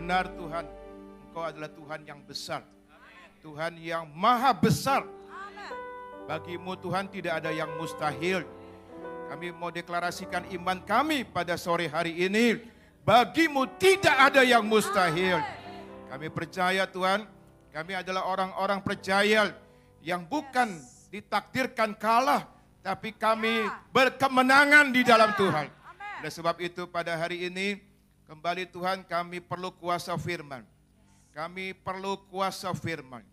Benar Tuhan, Engkau adalah Tuhan yang besar. Tuhan yang maha besar. Bagimu Tuhan tidak ada yang mustahil. Kami mau deklarasikan iman kami pada sore hari ini. Bagimu tidak ada yang mustahil. Kami percaya Tuhan, kami adalah orang-orang percaya yang bukan ditakdirkan kalah, tapi kami berkemenangan di dalam Tuhan. Oleh sebab itu pada hari ini kembali Tuhan kami perlu kuasa firman. Kami perlu kuasa firman.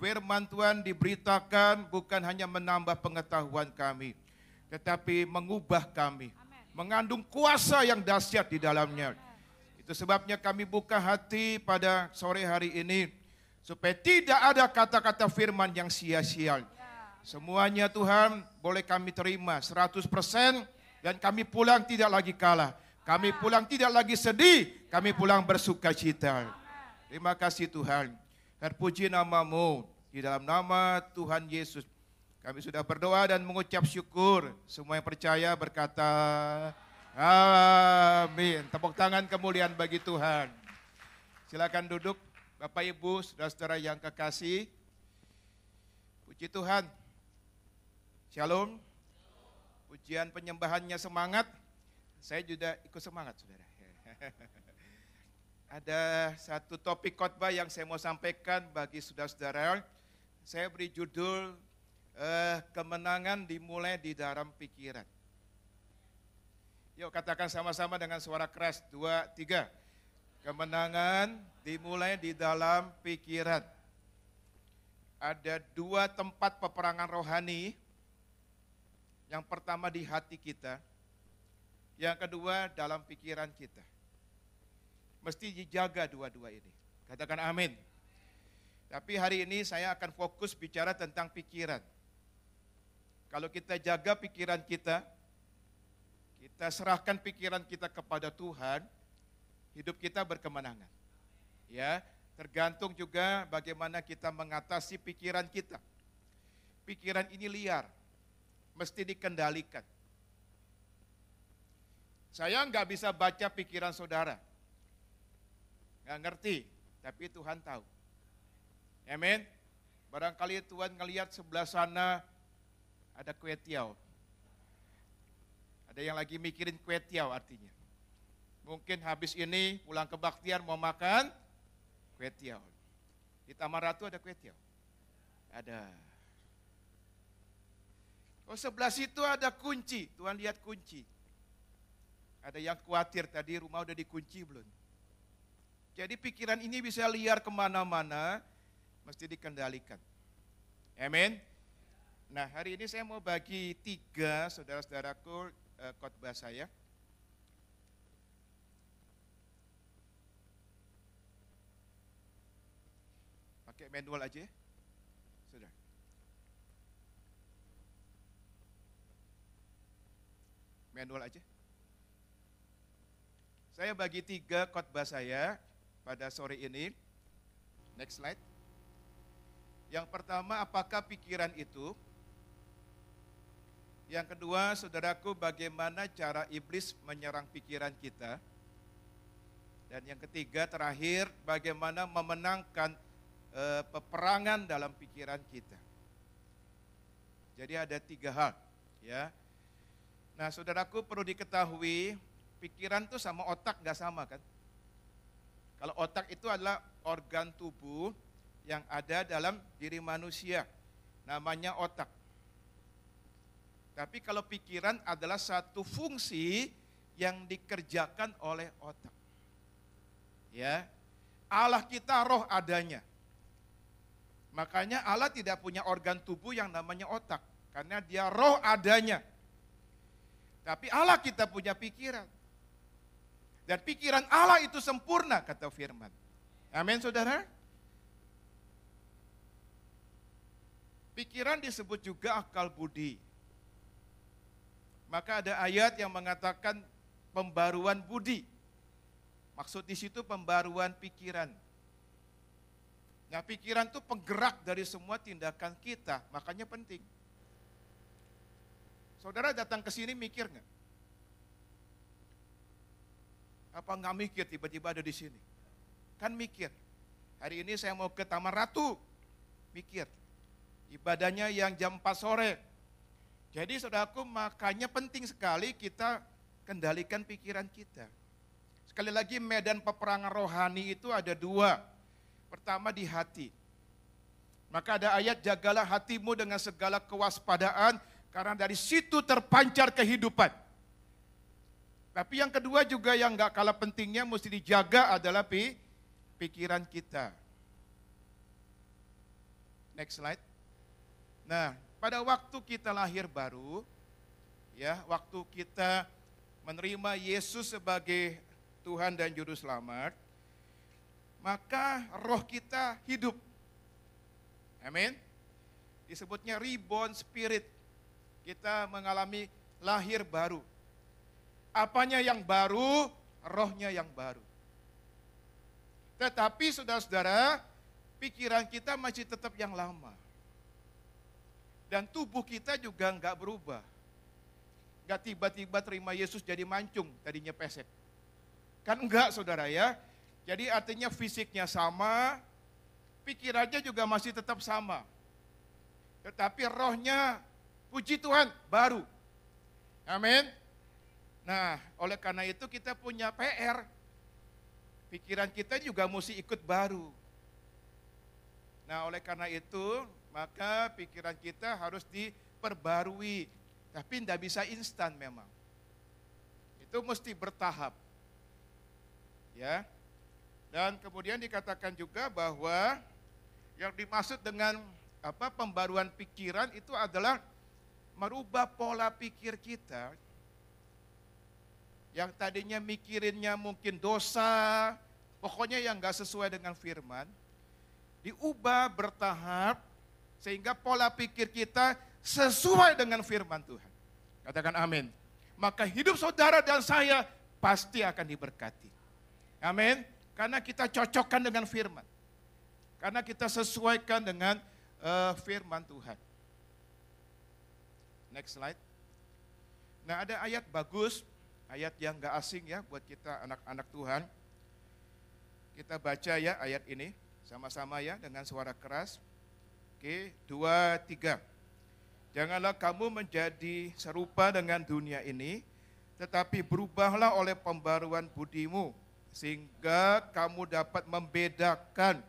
Firman Tuhan diberitakan bukan hanya menambah pengetahuan kami, tetapi mengubah kami. Mengandung kuasa yang dahsyat di dalamnya. Itu sebabnya kami buka hati pada sore hari ini supaya tidak ada kata-kata firman yang sia-sia. Semuanya Tuhan boleh kami terima 100% dan kami pulang tidak lagi kalah. Kami pulang tidak lagi sedih, kami pulang bersuka cita. Terima kasih Tuhan. Terpuji namamu di dalam nama Tuhan Yesus. Kami sudah berdoa dan mengucap syukur. Semua yang percaya berkata, Amin. Tepuk tangan kemuliaan bagi Tuhan. Silakan duduk, Bapak Ibu, saudara-saudara yang kekasih. Puji Tuhan. Shalom. Pujian penyembahannya semangat. Saya juga ikut semangat, saudara. Ada satu topik khotbah yang saya mau sampaikan bagi saudara-saudara. Saya beri judul eh, kemenangan dimulai di dalam pikiran. Yuk katakan sama-sama dengan suara keras. Dua, tiga. Kemenangan dimulai di dalam pikiran. Ada dua tempat peperangan rohani. Yang pertama di hati kita. Yang kedua dalam pikiran kita. Mesti dijaga dua-dua ini. Katakan amin. Tapi hari ini saya akan fokus bicara tentang pikiran. Kalau kita jaga pikiran kita, kita serahkan pikiran kita kepada Tuhan, hidup kita berkemenangan. Ya, tergantung juga bagaimana kita mengatasi pikiran kita. Pikiran ini liar, mesti dikendalikan. Saya nggak bisa baca pikiran saudara, nggak ngerti, tapi Tuhan tahu. Amin. Barangkali Tuhan ngelihat sebelah sana ada kue tiaw. Ada yang lagi mikirin kue tiaw artinya. Mungkin habis ini pulang ke Baktiar mau makan kue tiaw. Di Taman Ratu ada kue tiaw. Ada. Oh sebelah situ ada kunci. Tuhan lihat kunci. Ada yang khawatir tadi rumah udah dikunci belum. Jadi pikiran ini bisa liar ke mana-mana, mesti dikendalikan. Amin. Nah hari ini saya mau bagi tiga saudara-saudaraku eh, khotbah saya. Pakai manual aja ya. Sudah. Manual aja. Saya bagi tiga khotbah saya pada sore ini. Next slide. Yang pertama, apakah pikiran itu? Yang kedua, saudaraku, bagaimana cara iblis menyerang pikiran kita? Dan yang ketiga, terakhir, bagaimana memenangkan e, peperangan dalam pikiran kita? Jadi ada tiga hal, ya. Nah, saudaraku perlu diketahui, pikiran itu sama otak nggak sama kan? Kalau otak itu adalah organ tubuh yang ada dalam diri manusia, namanya otak. Tapi kalau pikiran adalah satu fungsi yang dikerjakan oleh otak. Ya. Allah kita roh adanya. Makanya Allah tidak punya organ tubuh yang namanya otak karena dia roh adanya. Tapi Allah kita punya pikiran. Dan pikiran Allah itu sempurna kata firman. Amin saudara. Pikiran disebut juga akal budi. Maka ada ayat yang mengatakan pembaruan budi. Maksud di situ pembaruan pikiran. Nah pikiran itu penggerak dari semua tindakan kita, makanya penting. Saudara datang ke sini mikir nggak? Apa nggak mikir tiba-tiba ada di sini? Kan mikir. Hari ini saya mau ke Taman Ratu. Mikir. Ibadahnya yang jam 4 sore. Jadi saudaraku makanya penting sekali kita kendalikan pikiran kita. Sekali lagi medan peperangan rohani itu ada dua. Pertama di hati. Maka ada ayat jagalah hatimu dengan segala kewaspadaan karena dari situ terpancar kehidupan. Tapi yang kedua juga yang nggak kalah pentingnya mesti dijaga adalah pi, pikiran kita. Next slide. Nah, pada waktu kita lahir baru, ya, waktu kita menerima Yesus sebagai Tuhan dan Juru Selamat, maka roh kita hidup. Amin. Disebutnya reborn spirit. Kita mengalami lahir baru. Apanya yang baru? Rohnya yang baru. Tetapi saudara-saudara, pikiran kita masih tetap yang lama. Dan tubuh kita juga enggak berubah. Enggak tiba-tiba terima Yesus jadi mancung, tadinya pesek. Kan enggak saudara ya. Jadi artinya fisiknya sama, pikirannya juga masih tetap sama. Tetapi rohnya, puji Tuhan, baru. Amin. Nah, oleh karena itu kita punya PR. Pikiran kita juga mesti ikut baru. Nah, oleh karena itu, maka pikiran kita harus diperbarui. Tapi tidak bisa instan memang. Itu mesti bertahap. Ya. Dan kemudian dikatakan juga bahwa yang dimaksud dengan apa pembaruan pikiran itu adalah merubah pola pikir kita yang tadinya mikirinnya mungkin dosa, pokoknya yang nggak sesuai dengan firman, diubah bertahap sehingga pola pikir kita sesuai dengan firman Tuhan. Katakan amin. Maka hidup saudara dan saya pasti akan diberkati. Amin. Karena kita cocokkan dengan firman. Karena kita sesuaikan dengan uh, firman Tuhan. Next slide. Nah ada ayat bagus, ayat yang gak asing ya buat kita anak-anak Tuhan. Kita baca ya ayat ini sama-sama ya dengan suara keras. Oke, dua, tiga. Janganlah kamu menjadi serupa dengan dunia ini, tetapi berubahlah oleh pembaruan budimu, sehingga kamu dapat membedakan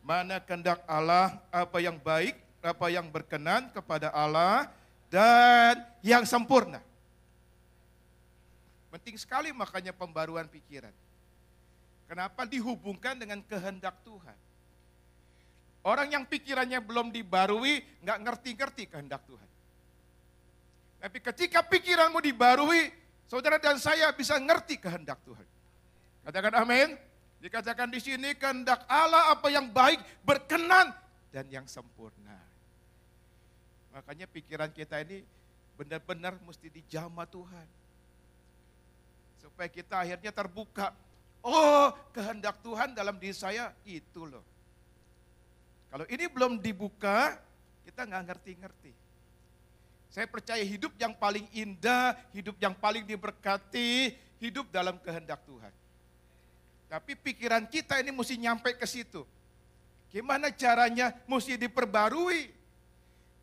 mana kehendak Allah, apa yang baik, apa yang berkenan kepada Allah, dan yang sempurna. Penting sekali makanya pembaruan pikiran. Kenapa dihubungkan dengan kehendak Tuhan? Orang yang pikirannya belum dibarui, nggak ngerti-ngerti kehendak Tuhan. Tapi ketika pikiranmu dibarui, saudara dan saya bisa ngerti kehendak Tuhan. Katakan amin. Dikatakan di sini kehendak Allah apa yang baik, berkenan, dan yang sempurna. Makanya pikiran kita ini benar-benar mesti dijama Tuhan. Supaya kita akhirnya terbuka. Oh kehendak Tuhan dalam diri saya itu loh. Kalau ini belum dibuka, kita nggak ngerti-ngerti. Saya percaya hidup yang paling indah, hidup yang paling diberkati, hidup dalam kehendak Tuhan. Tapi pikiran kita ini mesti nyampe ke situ. Gimana caranya? Mesti diperbarui.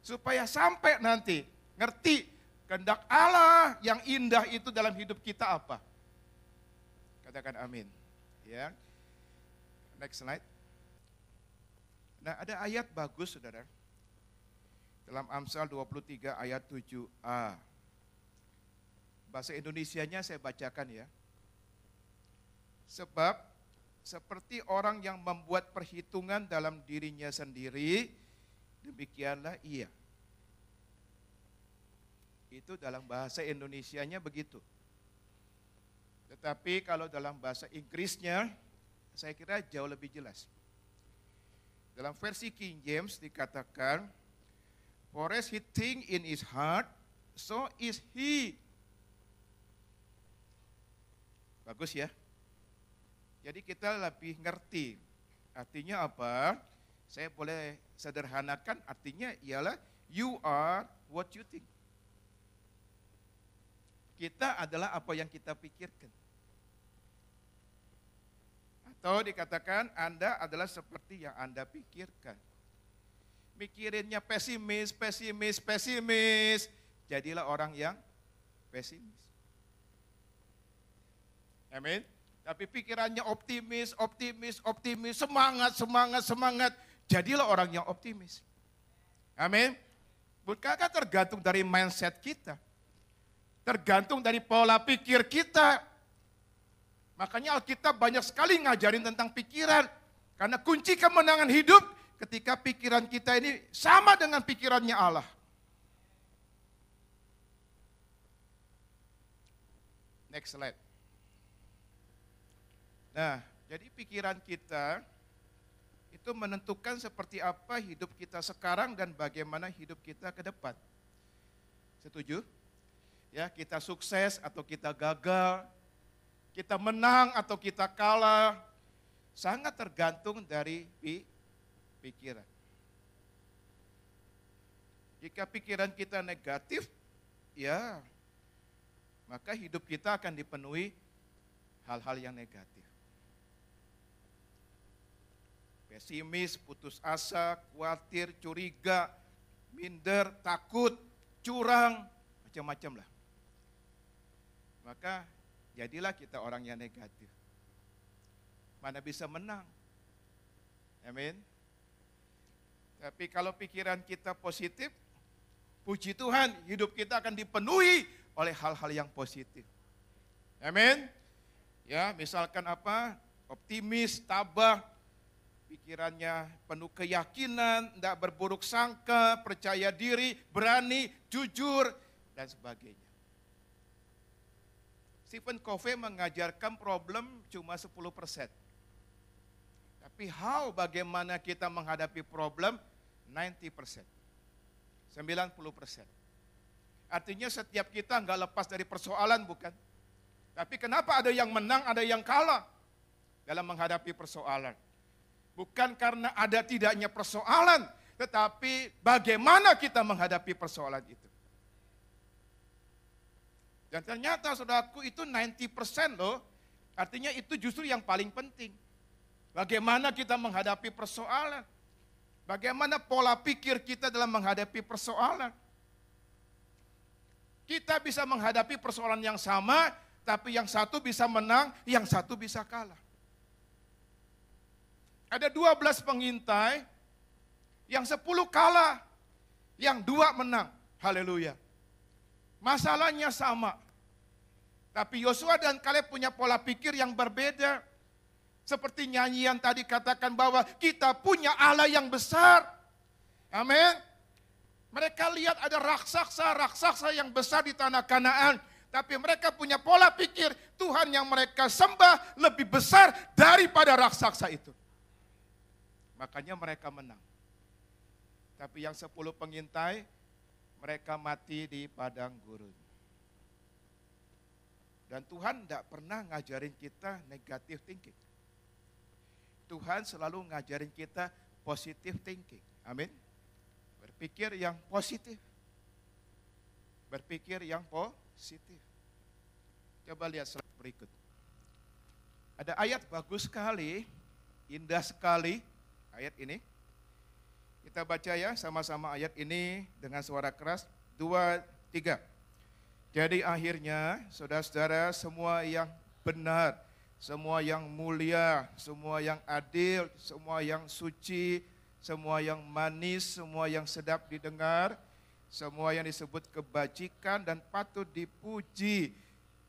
Supaya sampai nanti ngerti kehendak Allah yang indah itu dalam hidup kita apa. Katakan amin. Ya. Next slide. Nah ada ayat bagus saudara. Dalam Amsal 23 ayat 7a. Bahasa Indonesianya saya bacakan ya. Sebab seperti orang yang membuat perhitungan dalam dirinya sendiri, demikianlah ia. Itu dalam bahasa Indonesianya begitu. Tetapi kalau dalam bahasa Inggrisnya, saya kira jauh lebih jelas. Dalam versi King James dikatakan, For as he think in his heart, so is he. Bagus ya. Jadi kita lebih ngerti. Artinya apa? Saya boleh sederhanakan artinya ialah you are what you think. Kita adalah apa yang kita pikirkan. Atau dikatakan Anda adalah seperti yang Anda pikirkan. Mikirinnya pesimis, pesimis, pesimis. Jadilah orang yang pesimis. Amin. Tapi pikirannya optimis, optimis, optimis, semangat, semangat, semangat. Jadilah orang yang optimis. Amin. Bukankah tergantung dari mindset kita? Tergantung dari pola pikir kita. Makanya Alkitab banyak sekali ngajarin tentang pikiran. Karena kunci kemenangan hidup ketika pikiran kita ini sama dengan pikirannya Allah. Next slide. Nah, jadi pikiran kita itu menentukan seperti apa hidup kita sekarang dan bagaimana hidup kita ke depan. Setuju? Ya, kita sukses atau kita gagal, kita menang atau kita kalah, sangat tergantung dari pikiran. Jika pikiran kita negatif, ya maka hidup kita akan dipenuhi hal-hal yang negatif pesimis, putus asa, khawatir, curiga, minder, takut, curang, macam-macam lah. Maka jadilah kita orang yang negatif. Mana bisa menang? Amin. Tapi kalau pikiran kita positif, puji Tuhan, hidup kita akan dipenuhi oleh hal-hal yang positif. Amin. Ya, misalkan apa? Optimis, tabah, pikirannya penuh keyakinan, tidak berburuk sangka, percaya diri, berani, jujur, dan sebagainya. Stephen Covey mengajarkan problem cuma 10%. Tapi how bagaimana kita menghadapi problem 90%. 90%. Artinya setiap kita nggak lepas dari persoalan bukan? Tapi kenapa ada yang menang, ada yang kalah dalam menghadapi persoalan? Bukan karena ada tidaknya persoalan, tetapi bagaimana kita menghadapi persoalan itu. Dan ternyata saudaraku itu 90% loh, artinya itu justru yang paling penting. Bagaimana kita menghadapi persoalan. Bagaimana pola pikir kita dalam menghadapi persoalan. Kita bisa menghadapi persoalan yang sama, tapi yang satu bisa menang, yang satu bisa kalah. Ada 12 pengintai, yang 10 kalah, yang dua menang. Haleluya. Masalahnya sama. Tapi Yosua dan Kaleb punya pola pikir yang berbeda. Seperti nyanyian tadi katakan bahwa kita punya Allah yang besar. Amin. Mereka lihat ada raksasa-raksasa yang besar di tanah Kanaan. Tapi mereka punya pola pikir Tuhan yang mereka sembah lebih besar daripada raksasa itu. Makanya mereka menang. Tapi yang sepuluh pengintai, mereka mati di padang gurun. Dan Tuhan tidak pernah ngajarin kita negatif thinking. Tuhan selalu ngajarin kita positif thinking. Amin. Berpikir yang positif. Berpikir yang positif. Coba lihat slide berikut. Ada ayat bagus sekali, indah sekali, ayat ini. Kita baca ya sama-sama ayat ini dengan suara keras. Dua, tiga. Jadi akhirnya saudara-saudara semua yang benar, semua yang mulia, semua yang adil, semua yang suci, semua yang manis, semua yang sedap didengar, semua yang disebut kebajikan dan patut dipuji.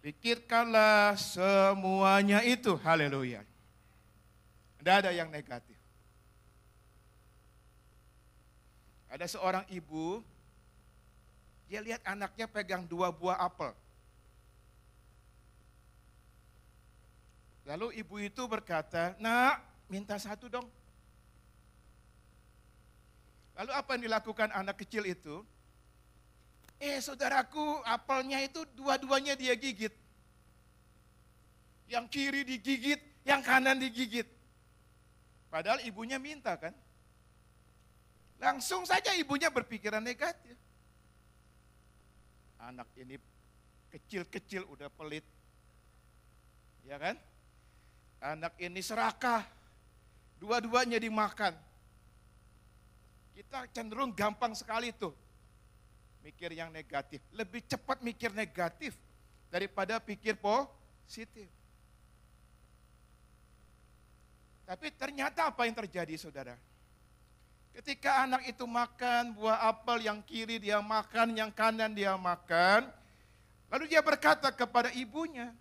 Pikirkanlah semuanya itu. Haleluya. Tidak ada yang negatif. Ada seorang ibu, dia lihat anaknya pegang dua buah apel. Lalu ibu itu berkata, nak minta satu dong. Lalu apa yang dilakukan anak kecil itu? Eh saudaraku apelnya itu dua-duanya dia gigit. Yang kiri digigit, yang kanan digigit. Padahal ibunya minta kan. Langsung saja ibunya berpikiran negatif. Anak ini kecil-kecil udah pelit. Ya kan? Anak ini serakah. Dua-duanya dimakan. Kita cenderung gampang sekali tuh mikir yang negatif. Lebih cepat mikir negatif daripada pikir positif. Tapi ternyata apa yang terjadi saudara? Ketika anak itu makan buah apel yang kiri dia makan, yang kanan dia makan. Lalu dia berkata kepada ibunya,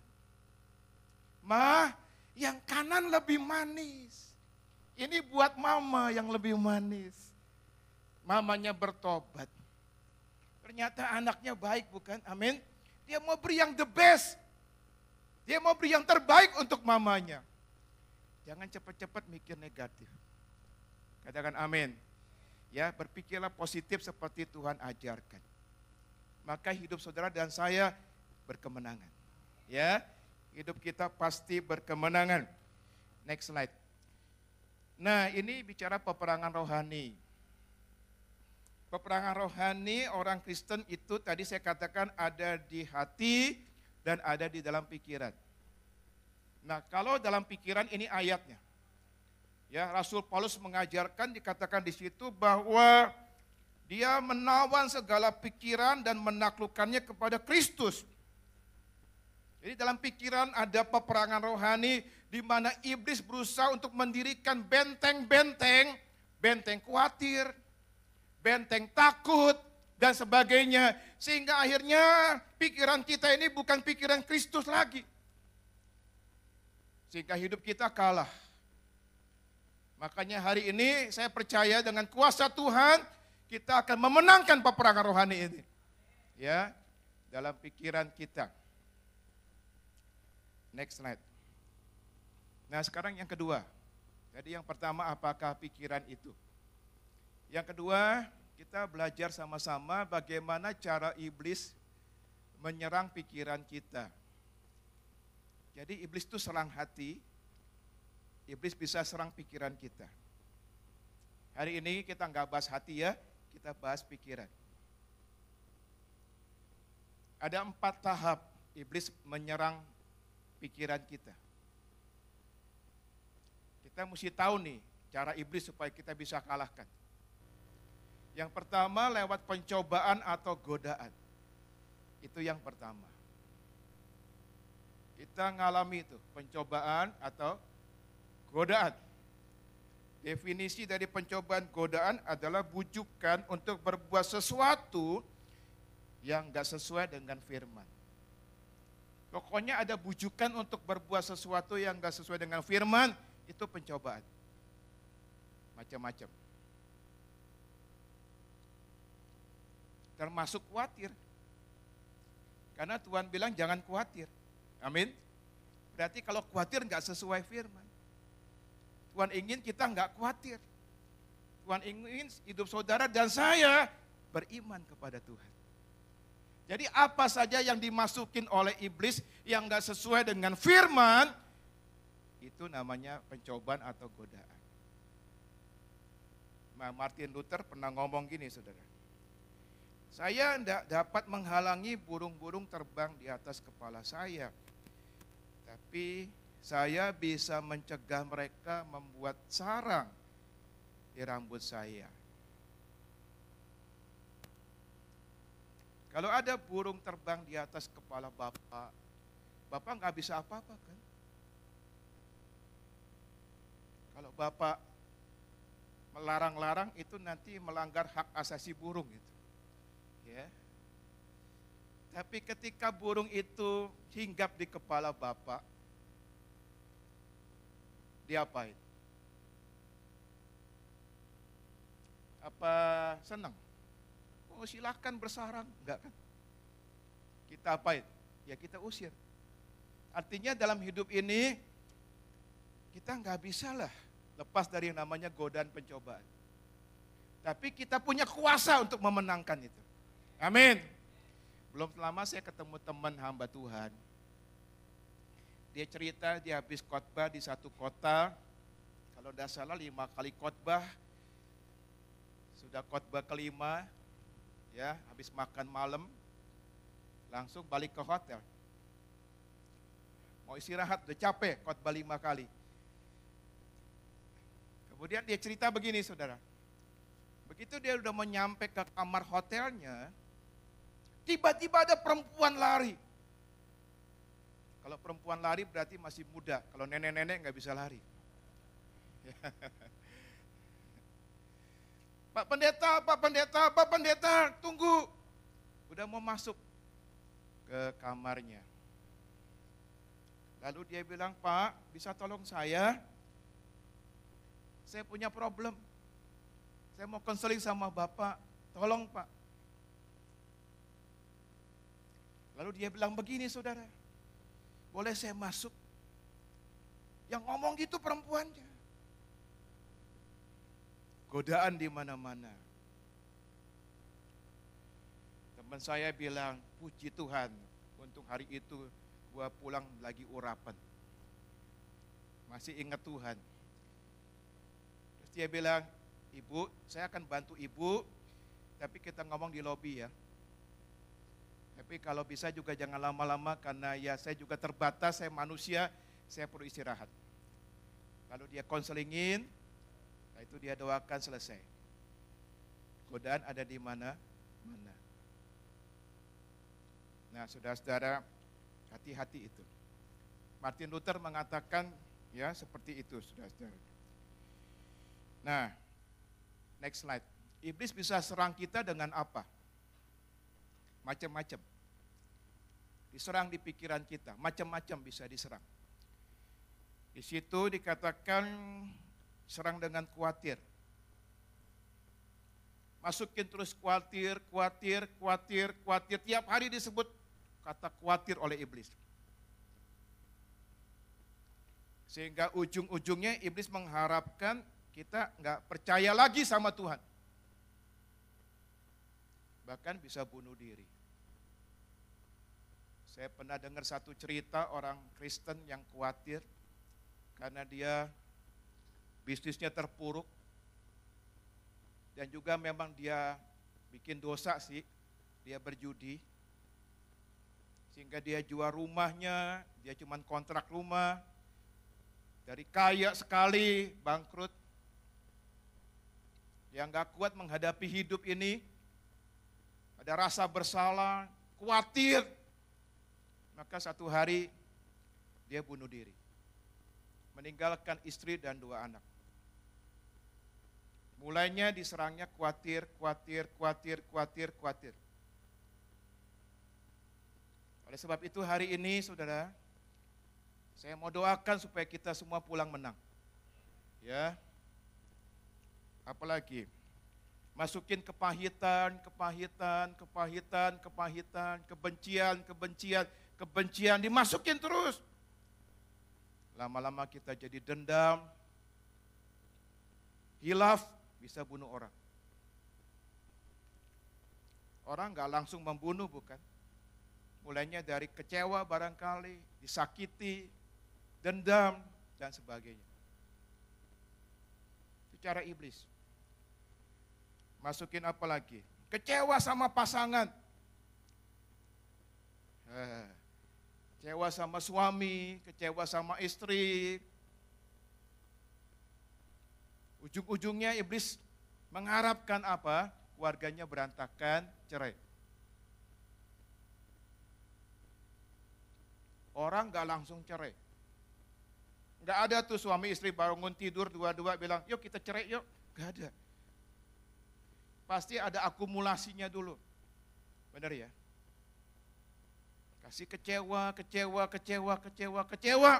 Ma, yang kanan lebih manis. Ini buat mama yang lebih manis. Mamanya bertobat. Ternyata anaknya baik bukan? Amin. Dia mau beri yang the best. Dia mau beri yang terbaik untuk mamanya. Jangan cepat-cepat mikir negatif. Katakan amin. Ya, berpikirlah positif seperti Tuhan ajarkan. Maka hidup saudara dan saya berkemenangan. Ya, hidup kita pasti berkemenangan. Next slide. Nah, ini bicara peperangan rohani. Peperangan rohani orang Kristen itu tadi saya katakan ada di hati dan ada di dalam pikiran. Nah, kalau dalam pikiran ini ayatnya. Ya, Rasul Paulus mengajarkan dikatakan di situ bahwa dia menawan segala pikiran dan menaklukkannya kepada Kristus. Jadi dalam pikiran ada peperangan rohani di mana iblis berusaha untuk mendirikan benteng-benteng, benteng khawatir, benteng takut, dan sebagainya. Sehingga akhirnya pikiran kita ini bukan pikiran Kristus lagi. Sehingga hidup kita kalah. Makanya hari ini saya percaya dengan kuasa Tuhan kita akan memenangkan peperangan rohani ini. Ya, dalam pikiran kita. Next slide. Nah sekarang yang kedua. Jadi yang pertama apakah pikiran itu? Yang kedua, kita belajar sama-sama bagaimana cara iblis menyerang pikiran kita. Jadi iblis itu serang hati, iblis bisa serang pikiran kita. Hari ini kita nggak bahas hati ya, kita bahas pikiran. Ada empat tahap iblis menyerang pikiran kita. Kita mesti tahu nih cara iblis supaya kita bisa kalahkan. Yang pertama lewat pencobaan atau godaan. Itu yang pertama. Kita ngalami itu, pencobaan atau godaan. Definisi dari pencobaan godaan adalah bujukan untuk berbuat sesuatu yang gak sesuai dengan firman. Pokoknya ada bujukan untuk berbuat sesuatu yang gak sesuai dengan firman, itu pencobaan. Macam-macam. termasuk khawatir. Karena Tuhan bilang jangan khawatir. Amin. Berarti kalau khawatir nggak sesuai firman. Tuhan ingin kita nggak khawatir. Tuhan ingin hidup saudara dan saya beriman kepada Tuhan. Jadi apa saja yang dimasukin oleh iblis yang nggak sesuai dengan firman, itu namanya pencobaan atau godaan. Martin Luther pernah ngomong gini saudara. Saya tidak dapat menghalangi burung-burung terbang di atas kepala saya. Tapi saya bisa mencegah mereka membuat sarang di rambut saya. Kalau ada burung terbang di atas kepala Bapak, Bapak nggak bisa apa-apa kan? Kalau Bapak melarang-larang itu nanti melanggar hak asasi burung itu. Ya. Tapi ketika burung itu hinggap di kepala Bapak, diapain? Apa senang? Oh silahkan bersarang, enggak kan? Kita apain? Ya kita usir. Artinya dalam hidup ini, kita nggak bisa lah lepas dari yang namanya godaan pencobaan. Tapi kita punya kuasa untuk memenangkan itu. Amin. Belum lama saya ketemu teman hamba Tuhan. Dia cerita dia habis khotbah di satu kota. Kalau tidak salah lima kali khotbah. Sudah khotbah kelima, ya habis makan malam, langsung balik ke hotel. mau istirahat, udah capek, khotbah lima kali. Kemudian dia cerita begini saudara. Begitu dia udah menyampe ke kamar hotelnya, tiba-tiba ada perempuan lari. Kalau perempuan lari berarti masih muda, kalau nenek-nenek nggak bisa lari. Pak pendeta, Pak pendeta, Pak pendeta, tunggu. Udah mau masuk ke kamarnya. Lalu dia bilang, Pak, bisa tolong saya? Saya punya problem. Saya mau konseling sama Bapak. Tolong Pak. Lalu dia bilang begini saudara. Boleh saya masuk? Yang ngomong gitu perempuannya. Godaan di mana-mana. Teman saya bilang, puji Tuhan, untuk hari itu gua pulang lagi urapan. Masih ingat Tuhan. Terus dia bilang, ibu, saya akan bantu ibu, tapi kita ngomong di lobi ya. Tapi kalau bisa juga jangan lama-lama karena ya saya juga terbatas, saya manusia, saya perlu istirahat. Lalu dia konselingin, Nah, itu dia doakan selesai. Godaan ada di mana? Mana. Nah, saudara-saudara, hati-hati itu. Martin Luther mengatakan ya seperti itu, saudara-saudara. Nah, next slide. Iblis bisa serang kita dengan apa? Macam-macam. Diserang di pikiran kita, macam-macam bisa diserang. Di situ dikatakan serang dengan khawatir. Masukin terus khawatir, khawatir, khawatir, khawatir. Tiap hari disebut kata khawatir oleh iblis. Sehingga ujung-ujungnya iblis mengharapkan kita nggak percaya lagi sama Tuhan. Bahkan bisa bunuh diri. Saya pernah dengar satu cerita orang Kristen yang khawatir karena dia bisnisnya terpuruk, dan juga memang dia bikin dosa sih, dia berjudi, sehingga dia jual rumahnya, dia cuma kontrak rumah, dari kaya sekali bangkrut, yang gak kuat menghadapi hidup ini, ada rasa bersalah, khawatir, maka satu hari dia bunuh diri, meninggalkan istri dan dua anak. Mulainya diserangnya khawatir, khawatir, khawatir, khawatir, khawatir. Oleh sebab itu hari ini saudara, saya mau doakan supaya kita semua pulang menang. Ya. Apalagi masukin kepahitan, kepahitan, kepahitan, kepahitan, kebencian, kebencian, kebencian dimasukin terus. Lama-lama kita jadi dendam, hilaf, bisa bunuh orang. Orang nggak langsung membunuh bukan? Mulainya dari kecewa barangkali, disakiti, dendam, dan sebagainya. Secara iblis. Masukin apa lagi? Kecewa sama pasangan. Eh, kecewa sama suami, kecewa sama istri, Ujung-ujungnya iblis mengharapkan apa? Warganya berantakan, cerai. Orang gak langsung cerai. Gak ada tuh suami istri bangun tidur dua-dua bilang, yuk kita cerai yuk. Gak ada. Pasti ada akumulasinya dulu. Benar ya? Kasih kecewa, kecewa, kecewa, kecewa, kecewa.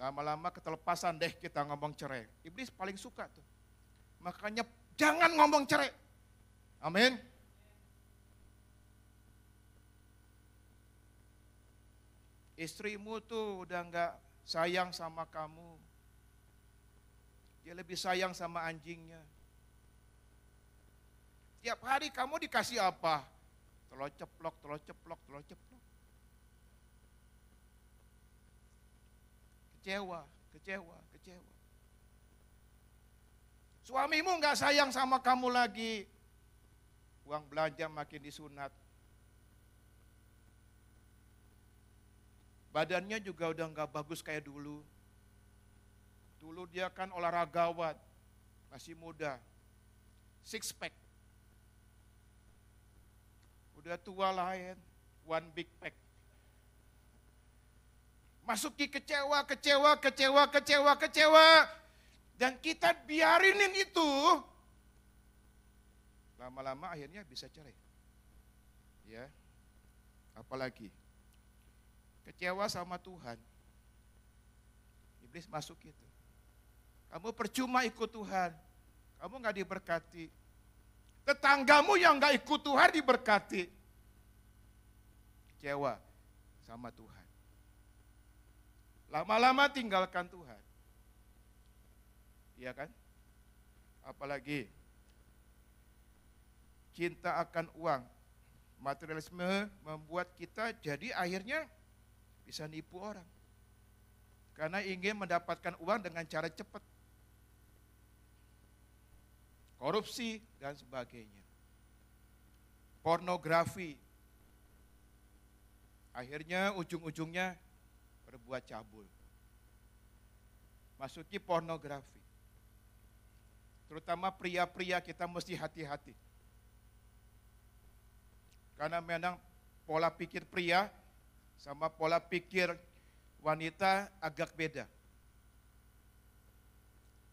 Lama-lama ketelepasan deh kita ngomong cerai. Iblis paling suka tuh. Makanya jangan ngomong cerai. Amin. Istrimu tuh udah nggak sayang sama kamu. Dia lebih sayang sama anjingnya. Tiap hari kamu dikasih apa? Telur ceplok, telur ceplok, ceplok. kecewa, kecewa, kecewa. Suamimu nggak sayang sama kamu lagi. Uang belanja makin disunat. Badannya juga udah nggak bagus kayak dulu. Dulu dia kan olahragawan, masih muda. Six pack. Udah tua lain, one big pack. Masuki kecewa, kecewa, kecewa, kecewa, kecewa. Dan kita biarinin itu. Lama-lama akhirnya bisa cerai. Ya. Apalagi kecewa sama Tuhan. Iblis masuk itu. Kamu percuma ikut Tuhan. Kamu nggak diberkati. Tetanggamu yang nggak ikut Tuhan diberkati. Kecewa sama Tuhan. Lama-lama tinggalkan Tuhan. Iya kan? Apalagi cinta akan uang. Materialisme membuat kita jadi akhirnya bisa nipu orang. Karena ingin mendapatkan uang dengan cara cepat. Korupsi dan sebagainya. Pornografi. Akhirnya ujung-ujungnya berbuat cabul. Masuki pornografi. Terutama pria-pria kita mesti hati-hati. Karena memang pola pikir pria sama pola pikir wanita agak beda.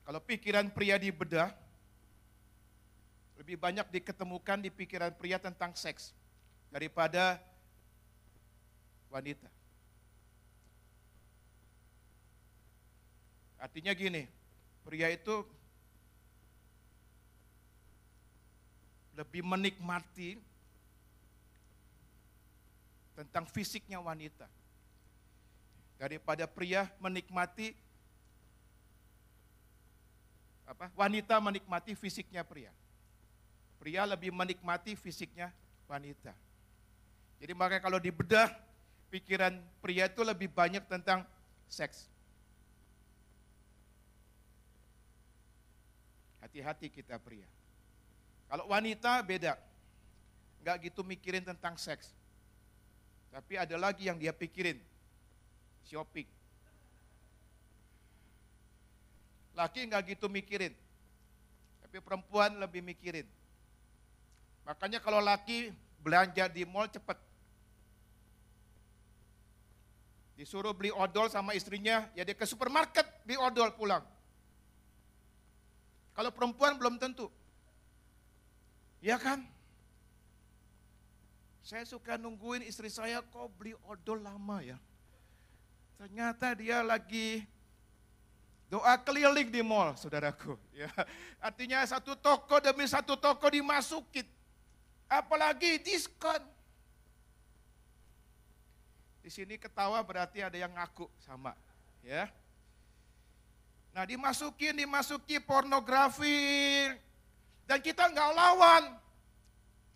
Kalau pikiran pria dibedah, lebih banyak diketemukan di pikiran pria tentang seks daripada wanita. Artinya gini, pria itu lebih menikmati tentang fisiknya wanita daripada pria menikmati apa wanita menikmati fisiknya pria. Pria lebih menikmati fisiknya wanita. Jadi makanya kalau dibedah pikiran pria itu lebih banyak tentang seks. Hati-hati kita pria. Kalau wanita beda. Enggak gitu mikirin tentang seks. Tapi ada lagi yang dia pikirin. Shopping. Laki enggak gitu mikirin. Tapi perempuan lebih mikirin. Makanya kalau laki belanja di mall cepat. Disuruh beli odol sama istrinya, ya dia ke supermarket beli odol pulang. Kalau perempuan belum tentu. Ya kan? Saya suka nungguin istri saya kok beli odol lama ya. Ternyata dia lagi doa keliling di mall, saudaraku. Ya, artinya satu toko demi satu toko dimasukin. Apalagi diskon. Di sini ketawa berarti ada yang ngaku sama, ya. Nah dimasukin, dimasuki pornografi, dan kita nggak lawan.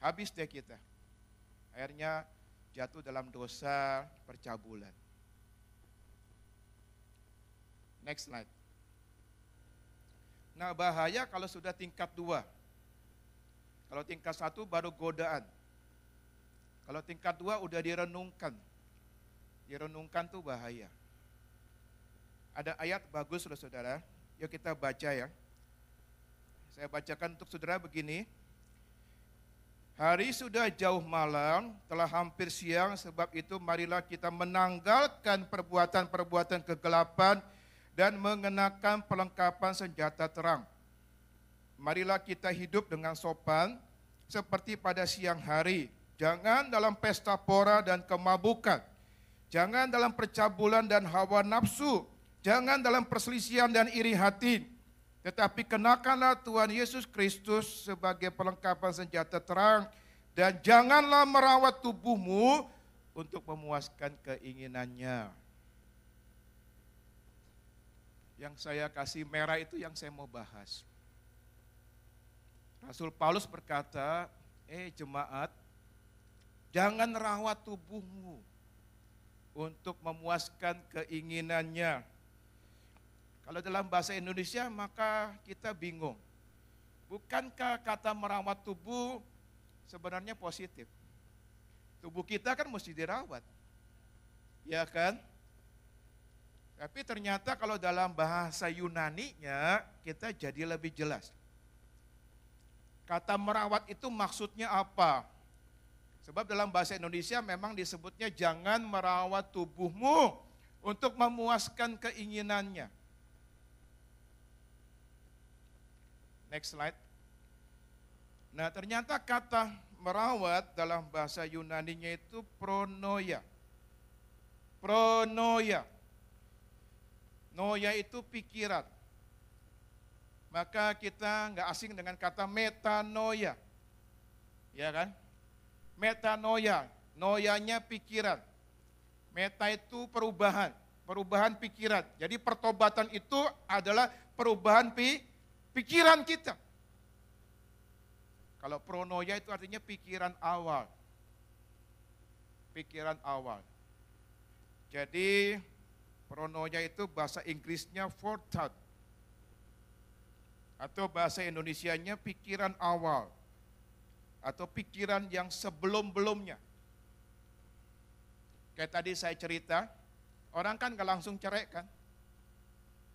Habis deh kita. Akhirnya jatuh dalam dosa percabulan. Next slide. Nah bahaya kalau sudah tingkat dua. Kalau tingkat satu baru godaan. Kalau tingkat dua udah direnungkan. Direnungkan tuh bahaya. Ada ayat bagus loh saudara. Yuk kita baca ya. Saya bacakan untuk saudara begini. Hari sudah jauh malam, telah hampir siang, sebab itu marilah kita menanggalkan perbuatan-perbuatan kegelapan dan mengenakan perlengkapan senjata terang. Marilah kita hidup dengan sopan, seperti pada siang hari. Jangan dalam pesta pora dan kemabukan. Jangan dalam percabulan dan hawa nafsu. Jangan dalam perselisihan dan iri hati tetapi kenakanlah Tuhan Yesus Kristus sebagai perlengkapan senjata terang dan janganlah merawat tubuhmu untuk memuaskan keinginannya. Yang saya kasih merah itu yang saya mau bahas. Rasul Paulus berkata, eh jemaat, jangan rawat tubuhmu untuk memuaskan keinginannya kalau dalam bahasa Indonesia maka kita bingung. Bukankah kata merawat tubuh sebenarnya positif? Tubuh kita kan mesti dirawat. Ya kan? Tapi ternyata kalau dalam bahasa Yunani-nya kita jadi lebih jelas. Kata merawat itu maksudnya apa? Sebab dalam bahasa Indonesia memang disebutnya jangan merawat tubuhmu untuk memuaskan keinginannya. Next slide. Nah ternyata kata merawat dalam bahasa Yunani-nya itu pronoia. Pronoia. Noya itu pikiran. Maka kita nggak asing dengan kata metanoia. Ya kan? Metanoia, noyanya pikiran. Meta itu perubahan, perubahan pikiran. Jadi pertobatan itu adalah perubahan pi, pikiran kita. Kalau pronoia itu artinya pikiran awal. Pikiran awal. Jadi Prononya itu bahasa Inggrisnya forethought. Atau bahasa Indonesianya pikiran awal. Atau pikiran yang sebelum-belumnya. Kayak tadi saya cerita, orang kan gak langsung cerai kan.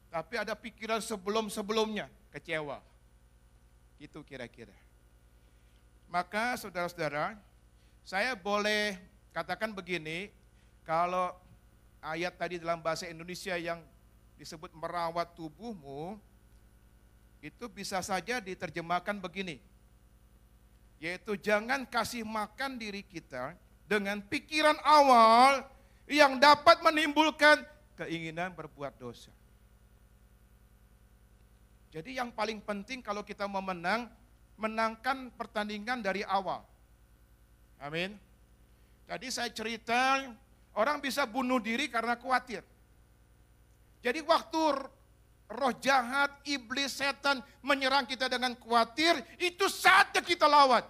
Tapi ada pikiran sebelum-sebelumnya, kecewa. Itu kira-kira. Maka saudara-saudara, saya boleh katakan begini, kalau ayat tadi dalam bahasa Indonesia yang disebut merawat tubuhmu, itu bisa saja diterjemahkan begini. Yaitu jangan kasih makan diri kita dengan pikiran awal yang dapat menimbulkan keinginan berbuat dosa. Jadi yang paling penting kalau kita mau menang, menangkan pertandingan dari awal. Amin. Tadi saya cerita Orang bisa bunuh diri karena khawatir. Jadi waktu roh jahat, iblis, setan menyerang kita dengan khawatir, itu saatnya kita lawan.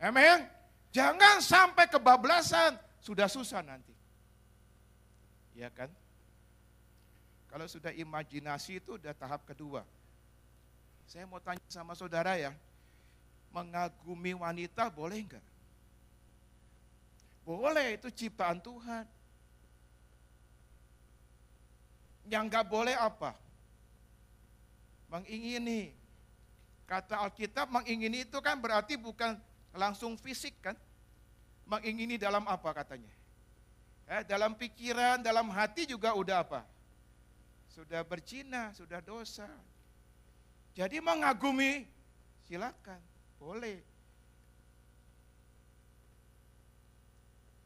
Amin. Jangan sampai kebablasan, sudah susah nanti. Ya kan? Kalau sudah imajinasi itu udah tahap kedua. Saya mau tanya sama saudara ya, mengagumi wanita boleh enggak? Boleh, itu ciptaan Tuhan. Yang nggak boleh apa? Mengingini. Kata Alkitab mengingini itu kan berarti bukan langsung fisik kan? Mengingini dalam apa katanya? Eh, dalam pikiran, dalam hati juga udah apa? Sudah bercina, sudah dosa. Jadi mengagumi, silakan, boleh.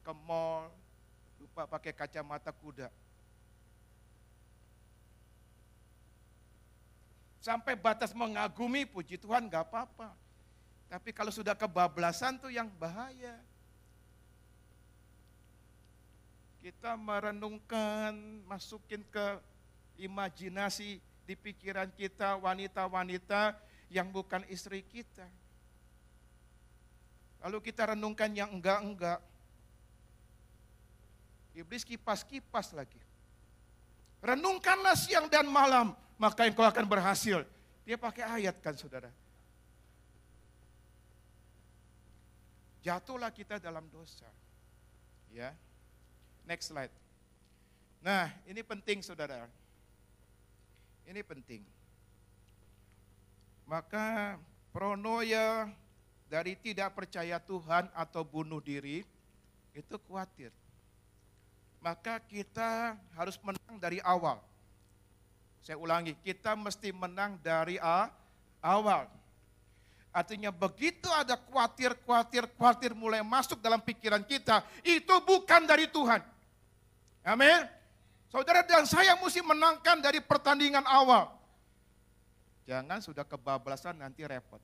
ke mall, lupa pakai kacamata kuda. Sampai batas mengagumi, puji Tuhan gak apa-apa. Tapi kalau sudah kebablasan tuh yang bahaya. Kita merenungkan, masukin ke imajinasi di pikiran kita wanita-wanita yang bukan istri kita. Lalu kita renungkan yang enggak-enggak. Iblis kipas-kipas lagi. Renungkanlah siang dan malam, maka engkau akan berhasil. Dia pakai ayat kan saudara. Jatuhlah kita dalam dosa. Ya. Next slide. Nah, ini penting saudara. Ini penting. Maka pronoya dari tidak percaya Tuhan atau bunuh diri itu khawatir maka kita harus menang dari awal. Saya ulangi, kita mesti menang dari a, awal. Artinya begitu ada khawatir, khawatir, khawatir mulai masuk dalam pikiran kita, itu bukan dari Tuhan. Amin. Saudara dan saya mesti menangkan dari pertandingan awal. Jangan sudah kebablasan nanti repot.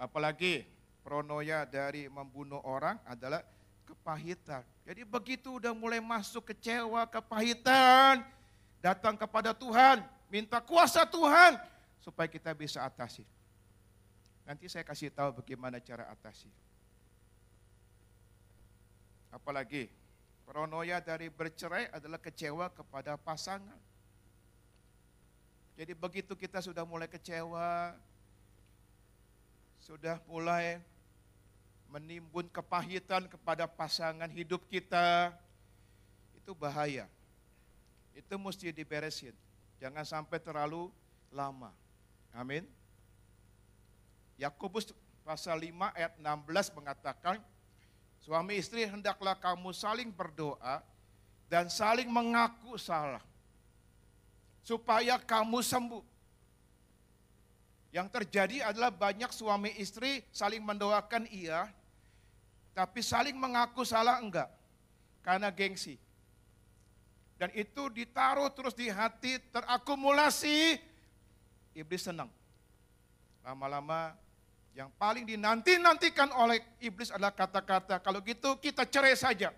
Apalagi pronoya dari membunuh orang adalah kepahitan. Jadi begitu udah mulai masuk kecewa, kepahitan, datang kepada Tuhan, minta kuasa Tuhan supaya kita bisa atasi. Nanti saya kasih tahu bagaimana cara atasi. Apalagi paranoia dari bercerai adalah kecewa kepada pasangan. Jadi begitu kita sudah mulai kecewa, sudah mulai menimbun kepahitan kepada pasangan hidup kita, itu bahaya. Itu mesti diberesin. Jangan sampai terlalu lama. Amin. Yakobus pasal 5 ayat 16 mengatakan, suami istri hendaklah kamu saling berdoa dan saling mengaku salah. Supaya kamu sembuh. Yang terjadi adalah banyak suami istri saling mendoakan iya, tapi saling mengaku salah enggak. Karena gengsi. Dan itu ditaruh terus di hati, terakumulasi, iblis senang. Lama-lama yang paling dinanti-nantikan oleh iblis adalah kata-kata, kalau gitu kita cerai saja.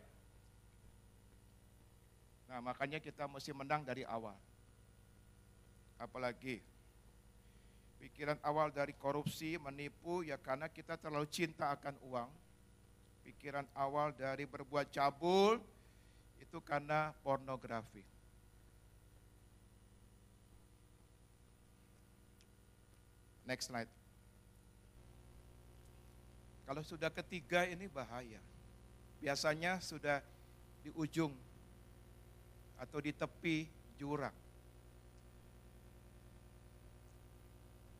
Nah makanya kita mesti menang dari awal. Apalagi pikiran awal dari korupsi, menipu, ya karena kita terlalu cinta akan uang. Pikiran awal dari berbuat cabul, itu karena pornografi. Next slide. Kalau sudah ketiga ini bahaya. Biasanya sudah di ujung atau di tepi jurang.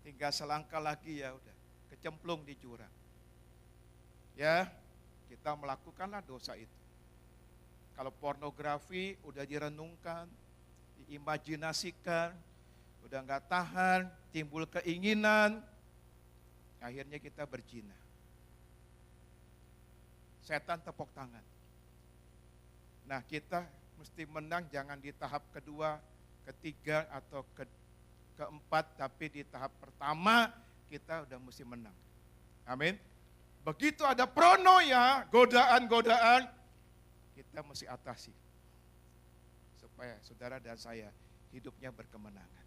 Tinggal selangkah lagi ya udah kecemplung di jurang. Ya, kita melakukanlah dosa itu. Kalau pornografi udah direnungkan, diimajinasikan, udah nggak tahan, timbul keinginan, akhirnya kita berzina. Setan tepuk tangan. Nah kita mesti menang jangan di tahap kedua, ketiga atau ke, keempat, tapi di tahap pertama kita udah mesti menang. Amin. Begitu ada pronoya, godaan-godaan, kita mesti atasi. Supaya saudara dan saya hidupnya berkemenangan.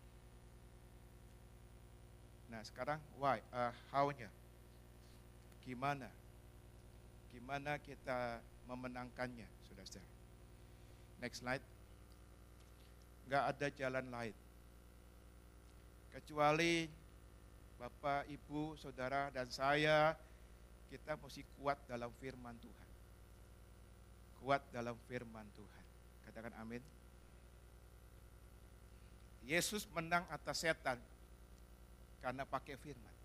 Nah sekarang why, uh, how-nya. Gimana? Gimana kita memenangkannya, saudara-saudara. Next slide. Gak ada jalan lain. Kecuali Bapak, Ibu, Saudara, dan saya, kita mesti kuat dalam firman Tuhan kuat dalam firman Tuhan. Katakan amin. Yesus menang atas setan karena pakai firman.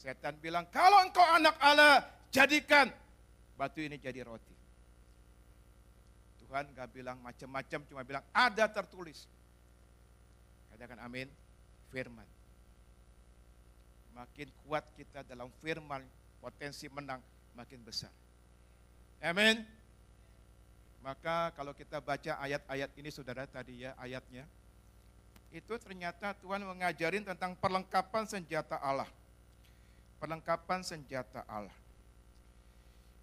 Setan bilang, kalau engkau anak Allah, jadikan batu ini jadi roti. Tuhan gak bilang macam-macam, cuma bilang ada tertulis. Katakan amin, firman. Makin kuat kita dalam firman, potensi menang makin besar. Amin. Maka kalau kita baca ayat-ayat ini saudara tadi ya ayatnya. Itu ternyata Tuhan mengajarin tentang perlengkapan senjata Allah. Perlengkapan senjata Allah.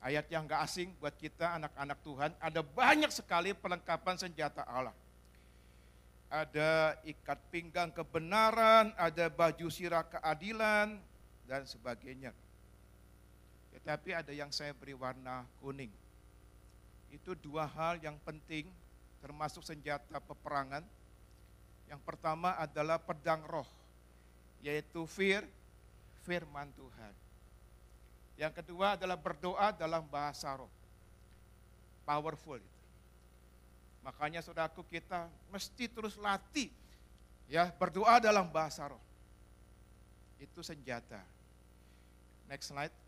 Ayat yang gak asing buat kita anak-anak Tuhan. Ada banyak sekali perlengkapan senjata Allah. Ada ikat pinggang kebenaran, ada baju sirah keadilan, dan sebagainya. Tetapi ada yang saya beri warna kuning. Itu dua hal yang penting termasuk senjata peperangan. Yang pertama adalah pedang roh, yaitu fir, firman Tuhan. Yang kedua adalah berdoa dalam bahasa roh. Powerful. Makanya saudaraku kita mesti terus latih ya berdoa dalam bahasa roh. Itu senjata. Next slide.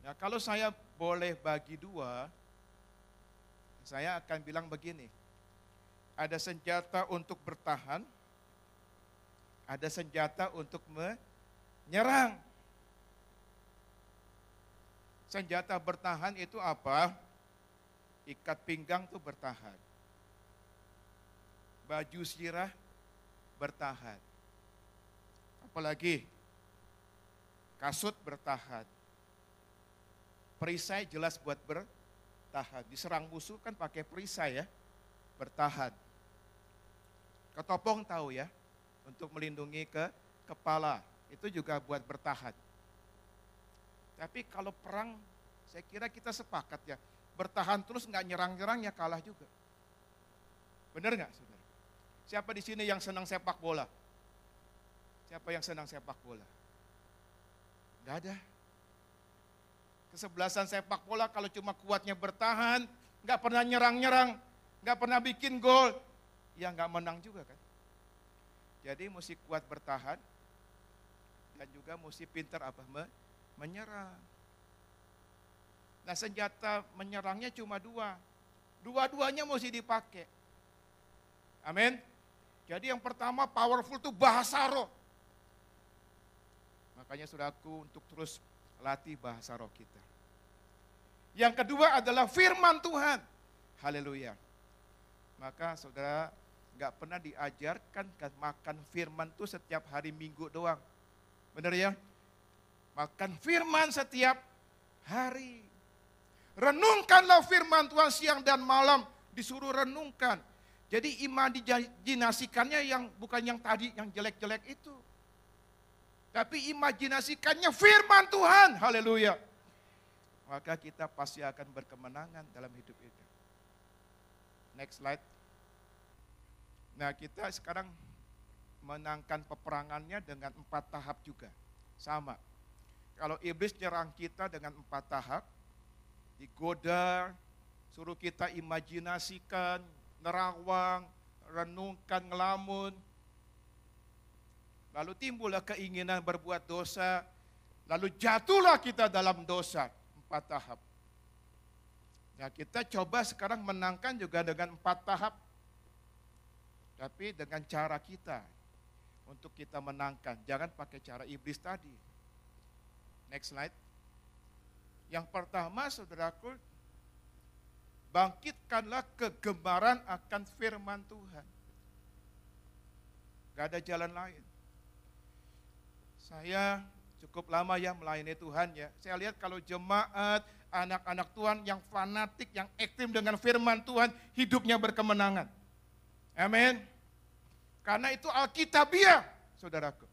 Nah, kalau saya boleh bagi dua, saya akan bilang begini. Ada senjata untuk bertahan, ada senjata untuk menyerang. Senjata bertahan itu apa? Ikat pinggang itu bertahan. Baju sirah bertahan. Apalagi kasut bertahan Perisai jelas buat bertahan. Diserang musuh kan pakai perisai ya, bertahan. Ketopong tahu ya, untuk melindungi ke kepala. Itu juga buat bertahan. Tapi kalau perang, saya kira kita sepakat ya, bertahan terus nggak nyerang-nyerang ya kalah juga. Benar nggak saudara? Siapa di sini yang senang sepak bola? Siapa yang senang sepak bola? Gak ada. Kesebelasan sepak bola kalau cuma kuatnya bertahan, nggak pernah nyerang-nyerang, nggak pernah bikin gol, ya nggak menang juga kan. Jadi mesti kuat bertahan dan juga mesti pintar apa menyerang. Nah senjata menyerangnya cuma dua, dua-duanya mesti dipakai. Amin. Jadi yang pertama powerful itu bahasa roh. Makanya saudaraku untuk terus latih bahasa roh kita. Yang kedua adalah firman Tuhan. Haleluya. Maka saudara nggak pernah diajarkan kan makan firman itu setiap hari minggu doang. Benar ya? Makan firman setiap hari. Renungkanlah firman Tuhan siang dan malam. Disuruh renungkan. Jadi imajinasikannya yang bukan yang tadi, yang jelek-jelek itu. Tapi imajinasikannya firman Tuhan. Haleluya. Maka kita pasti akan berkemenangan dalam hidup itu. Next slide. Nah kita sekarang menangkan peperangannya dengan empat tahap juga. Sama. Kalau iblis nyerang kita dengan empat tahap, digoda, suruh kita imajinasikan, nerawang, renungkan, ngelamun, Lalu timbullah keinginan berbuat dosa. Lalu jatuhlah kita dalam dosa. Empat tahap. Nah kita coba sekarang menangkan juga dengan empat tahap. Tapi dengan cara kita. Untuk kita menangkan. Jangan pakai cara iblis tadi. Next slide. Yang pertama saudaraku. Bangkitkanlah kegemaran akan firman Tuhan. Gak ada jalan lain. Saya cukup lama ya melayani Tuhan ya. Saya lihat kalau jemaat, anak-anak Tuhan yang fanatik, yang ekstrim dengan firman Tuhan, hidupnya berkemenangan. Amin. Karena itu Alkitabiah, saudaraku.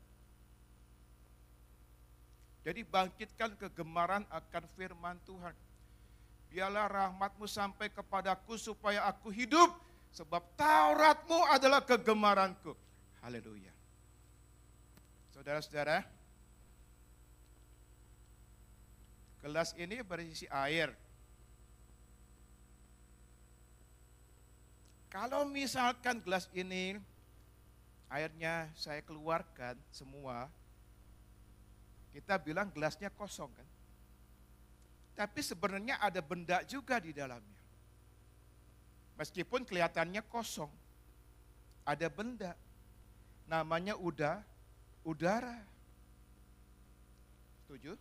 Jadi bangkitkan kegemaran akan firman Tuhan. Biarlah rahmatmu sampai kepadaku supaya aku hidup. Sebab Tauratmu adalah kegemaranku. Haleluya. Saudara-saudara, gelas ini berisi air. Kalau misalkan gelas ini airnya saya keluarkan semua, kita bilang gelasnya kosong kan? Tapi sebenarnya ada benda juga di dalamnya. Meskipun kelihatannya kosong, ada benda. Namanya udah udara. Setuju?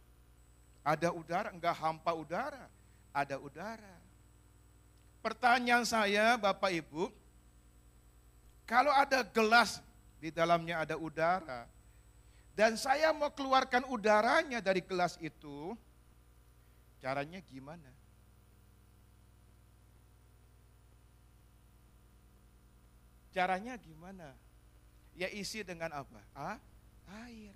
Ada udara, enggak hampa udara. Ada udara. Pertanyaan saya Bapak Ibu, kalau ada gelas di dalamnya ada udara, dan saya mau keluarkan udaranya dari gelas itu, caranya gimana? Caranya gimana? Ya isi dengan apa? Ah? Air.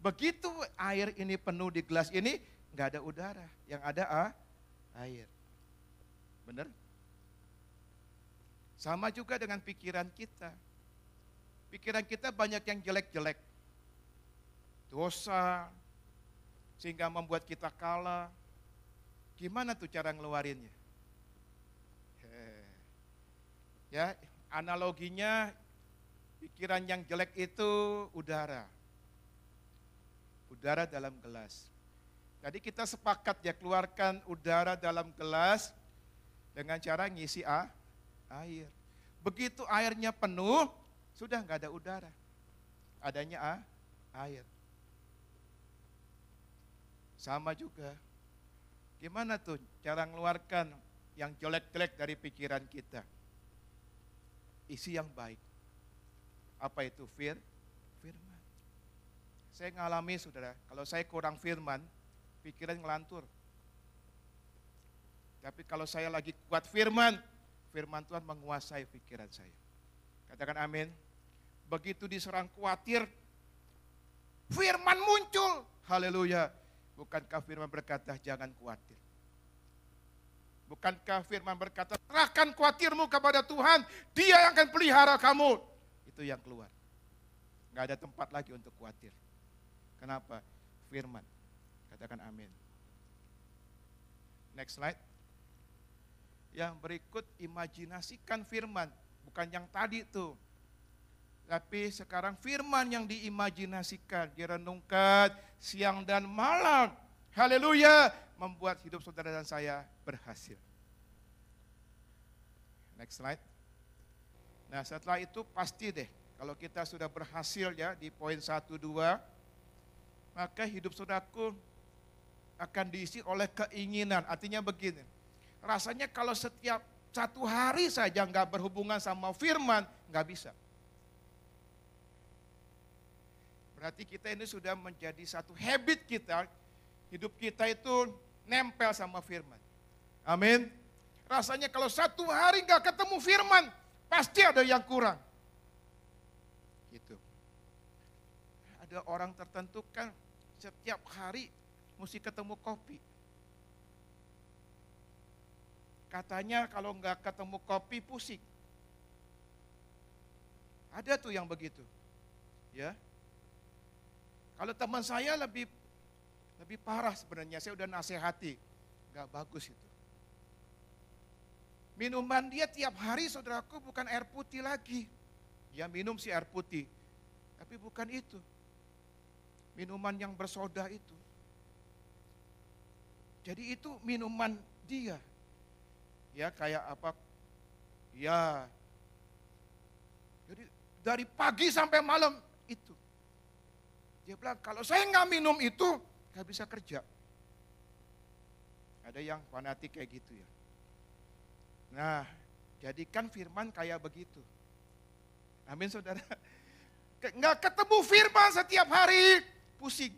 Begitu air ini penuh di gelas ini, nggak ada udara. Yang ada ah, air. Benar? Sama juga dengan pikiran kita. Pikiran kita banyak yang jelek-jelek. Dosa, sehingga membuat kita kalah. Gimana tuh cara ngeluarinnya? Ya, analoginya Pikiran yang jelek itu udara. Udara dalam gelas. Jadi kita sepakat ya keluarkan udara dalam gelas dengan cara ngisi ah, air. Begitu airnya penuh, sudah nggak ada udara. Adanya ah, air. Sama juga. Gimana tuh cara mengeluarkan yang jelek-jelek dari pikiran kita? Isi yang baik. Apa itu fir? Firman. Saya ngalami saudara, kalau saya kurang firman, pikiran ngelantur. Tapi kalau saya lagi kuat firman, firman Tuhan menguasai pikiran saya. Katakan amin. Begitu diserang khawatir, firman muncul. Haleluya. Bukankah firman berkata jangan khawatir. Bukankah firman berkata serahkan khawatirmu kepada Tuhan. Dia yang akan pelihara kamu itu yang keluar. Nggak ada tempat lagi untuk khawatir. Kenapa? Firman. Katakan amin. Next slide. Yang berikut imajinasikan firman, bukan yang tadi tuh. Tapi sekarang firman yang diimajinasikan, direnungkan siang dan malam. Haleluya, membuat hidup saudara dan saya berhasil. Next slide. Nah setelah itu pasti deh, kalau kita sudah berhasil ya di poin 1, 2, maka hidup saudaraku akan diisi oleh keinginan. Artinya begini, rasanya kalau setiap satu hari saja nggak berhubungan sama firman, nggak bisa. Berarti kita ini sudah menjadi satu habit kita, hidup kita itu nempel sama firman. Amin. Rasanya kalau satu hari nggak ketemu firman, pasti ada yang kurang. Gitu. Ada orang tertentu kan setiap hari mesti ketemu kopi. Katanya kalau nggak ketemu kopi pusing. Ada tuh yang begitu. Ya, kalau teman saya lebih lebih parah sebenarnya, saya udah nasihati, nggak bagus itu. Minuman dia tiap hari saudaraku bukan air putih lagi. Ya minum si air putih, tapi bukan itu. Minuman yang bersoda itu. Jadi itu minuman dia. Ya kayak apa? Ya. Jadi dari pagi sampai malam itu. Dia bilang, kalau saya nggak minum itu, nggak bisa kerja. Ada yang fanatik kayak gitu ya. Nah, jadikan firman kayak begitu. Amin saudara. Nggak ketemu firman setiap hari, pusing.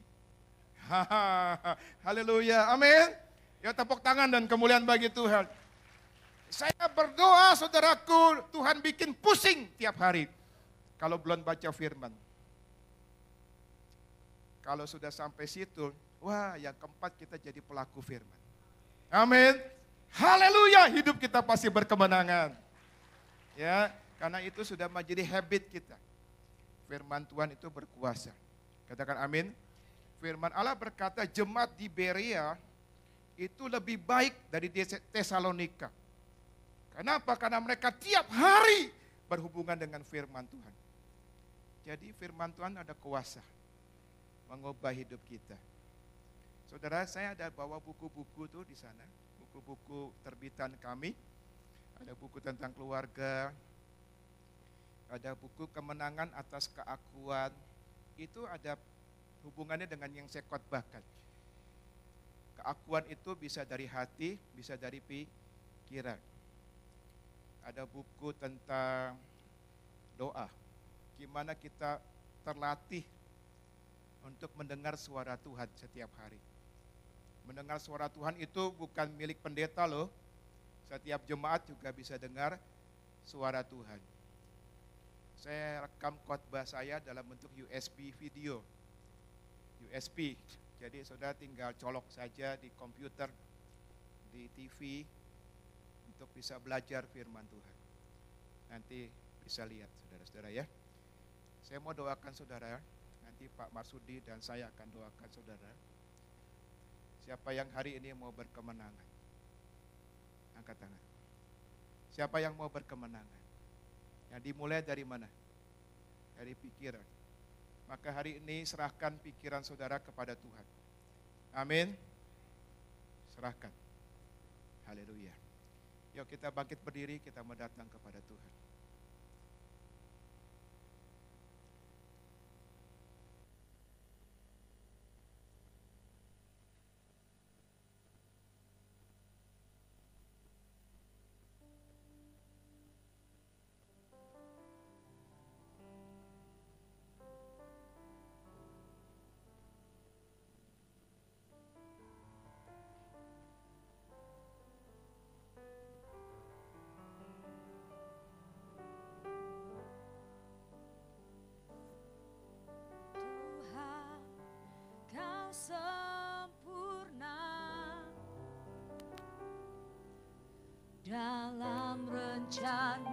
Haleluya, amin. Ya tepuk tangan dan kemuliaan bagi Tuhan. Saya berdoa saudaraku, Tuhan bikin pusing tiap hari. Kalau belum baca firman. Kalau sudah sampai situ, wah yang keempat kita jadi pelaku firman. Amin. Haleluya, hidup kita pasti berkemenangan. Ya, karena itu sudah menjadi habit kita. Firman Tuhan itu berkuasa. Katakan amin. Firman Allah berkata jemaat di Berea itu lebih baik dari Tesalonika. Kenapa? Karena mereka tiap hari berhubungan dengan firman Tuhan. Jadi firman Tuhan ada kuasa mengubah hidup kita. Saudara, saya ada bawa buku-buku tuh di sana, buku-buku terbitan kami. Ada buku tentang keluarga, ada buku kemenangan atas keakuan. Itu ada hubungannya dengan yang saya khotbahkan. Keakuan itu bisa dari hati, bisa dari pikiran. Ada buku tentang doa. Gimana kita terlatih untuk mendengar suara Tuhan setiap hari. Mendengar suara Tuhan itu bukan milik pendeta loh. Setiap jemaat juga bisa dengar suara Tuhan. Saya rekam khotbah saya dalam bentuk USB video. USB. Jadi saudara tinggal colok saja di komputer, di TV untuk bisa belajar firman Tuhan. Nanti bisa lihat saudara-saudara ya. Saya mau doakan saudara nanti Pak Marsudi dan saya akan doakan saudara. Siapa yang hari ini mau berkemenangan? Angkat tangan. Siapa yang mau berkemenangan? Yang dimulai dari mana? Dari pikiran. Maka hari ini serahkan pikiran saudara kepada Tuhan. Amin. Serahkan. Haleluya. Yuk kita bangkit berdiri, kita mendatang kepada Tuhan. Dalam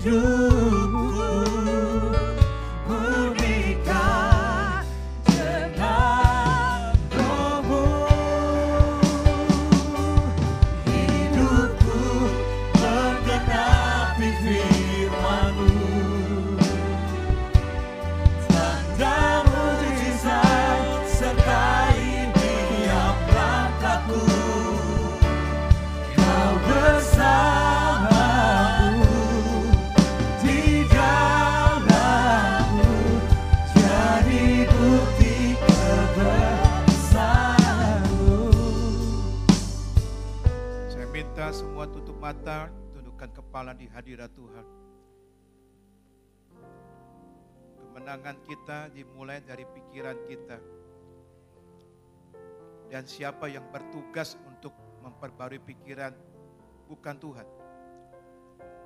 do. Mata, tundukkan kepala di hadirat Tuhan. Kemenangan kita dimulai dari pikiran kita. Dan siapa yang bertugas untuk memperbarui pikiran bukan Tuhan.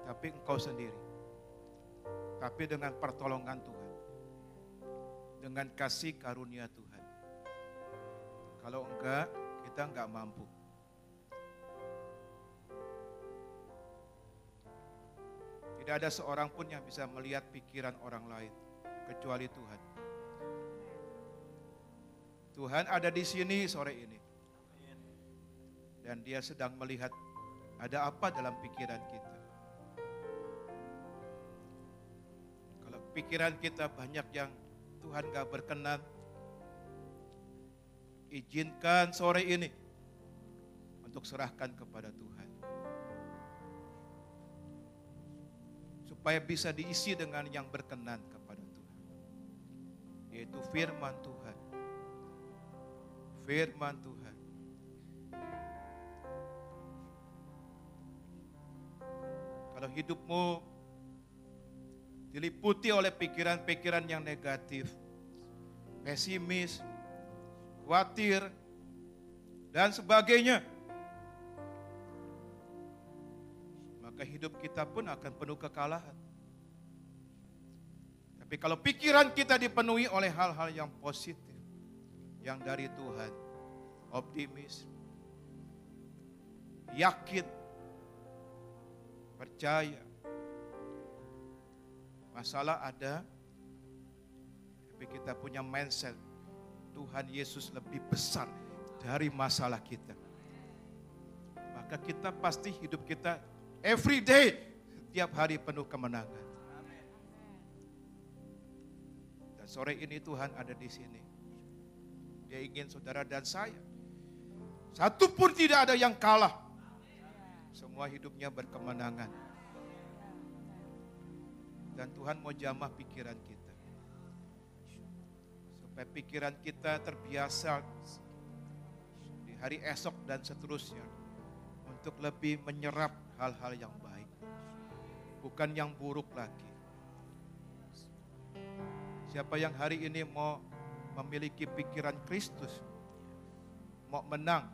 Tapi engkau sendiri. Tapi dengan pertolongan Tuhan. Dengan kasih karunia Tuhan. Kalau enggak, kita enggak mampu. Tidak ada seorang pun yang bisa melihat pikiran orang lain kecuali Tuhan. Tuhan ada di sini sore ini. Dan dia sedang melihat ada apa dalam pikiran kita. Kalau pikiran kita banyak yang Tuhan gak berkenan, izinkan sore ini untuk serahkan kepada Tuhan. Supaya bisa diisi dengan yang berkenan kepada Tuhan. Yaitu firman Tuhan. Firman Tuhan. Kalau hidupmu diliputi oleh pikiran-pikiran yang negatif, pesimis, khawatir, dan sebagainya, hidup kita pun akan penuh kekalahan. Tapi kalau pikiran kita dipenuhi oleh hal-hal yang positif, yang dari Tuhan, optimis, yakin, percaya, masalah ada, tapi kita punya mindset, Tuhan Yesus lebih besar dari masalah kita. Maka kita pasti hidup kita every day, setiap hari penuh kemenangan. Dan sore ini Tuhan ada di sini. Dia ingin saudara dan saya. Satu pun tidak ada yang kalah. Semua hidupnya berkemenangan. Dan Tuhan mau jamah pikiran kita. Supaya pikiran kita terbiasa di hari esok dan seterusnya. Untuk lebih menyerap hal-hal yang baik. Bukan yang buruk lagi. Siapa yang hari ini mau memiliki pikiran Kristus, mau menang,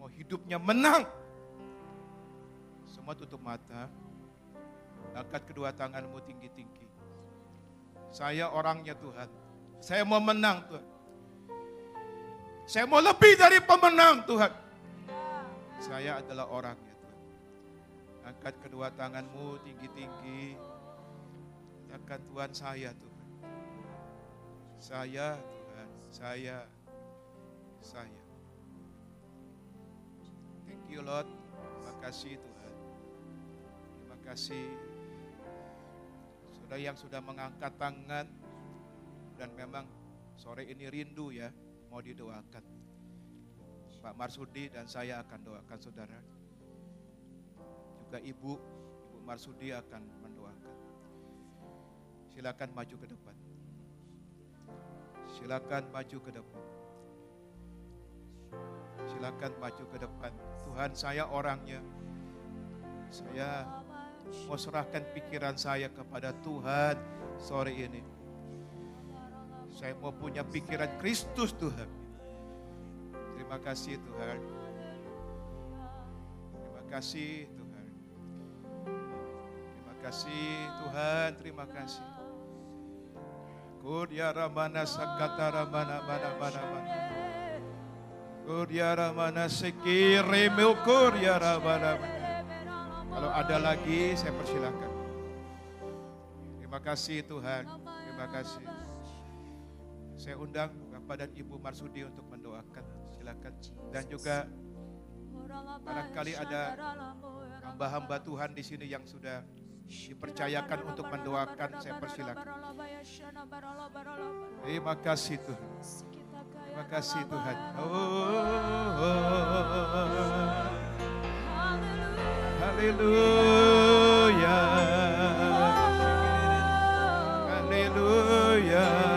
mau hidupnya menang, semua tutup mata, angkat kedua tanganmu tinggi-tinggi. Saya orangnya Tuhan, saya mau menang Tuhan. Saya mau lebih dari pemenang Tuhan. Saya adalah orangnya. Angkat kedua tanganmu tinggi-tinggi. Katakan Tuhan saya Tuhan. Saya Tuhan, saya, saya. Lord. Terima kasih Tuhan. Terima kasih. Saudara yang sudah mengangkat tangan dan memang sore ini rindu ya mau didoakan. Pak Marsudi dan saya akan doakan saudara. Juga Ibu, Ibu Marsudi akan mendoakan. Silakan maju ke depan. Silakan maju ke depan. Silakan maju ke depan. Tuhan saya orangnya. Saya mau serahkan pikiran saya kepada Tuhan sore ini. Saya mau punya pikiran Kristus Tuhan. Terima kasih Tuhan. Terima kasih Tuhan. Kasih Tuhan. Terima kasih. Kurya ramana sakata ramana mana mana mana. Kurya ramana sekire kurya ramana mana. Kalau ada lagi saya persilakan. Terima kasih Tuhan. Terima kasih. Saya undang Bapak dan Ibu Marsudi untuk mendoakan. Silakan. Dan juga barangkali ada hamba-hamba Tuhan di sini yang sudah dipercayakan untuk mendoakan. Saya persilakan. Terima kasih Tuhan. Terima kasih Tuhan. Oh, haleluya. Haleluya.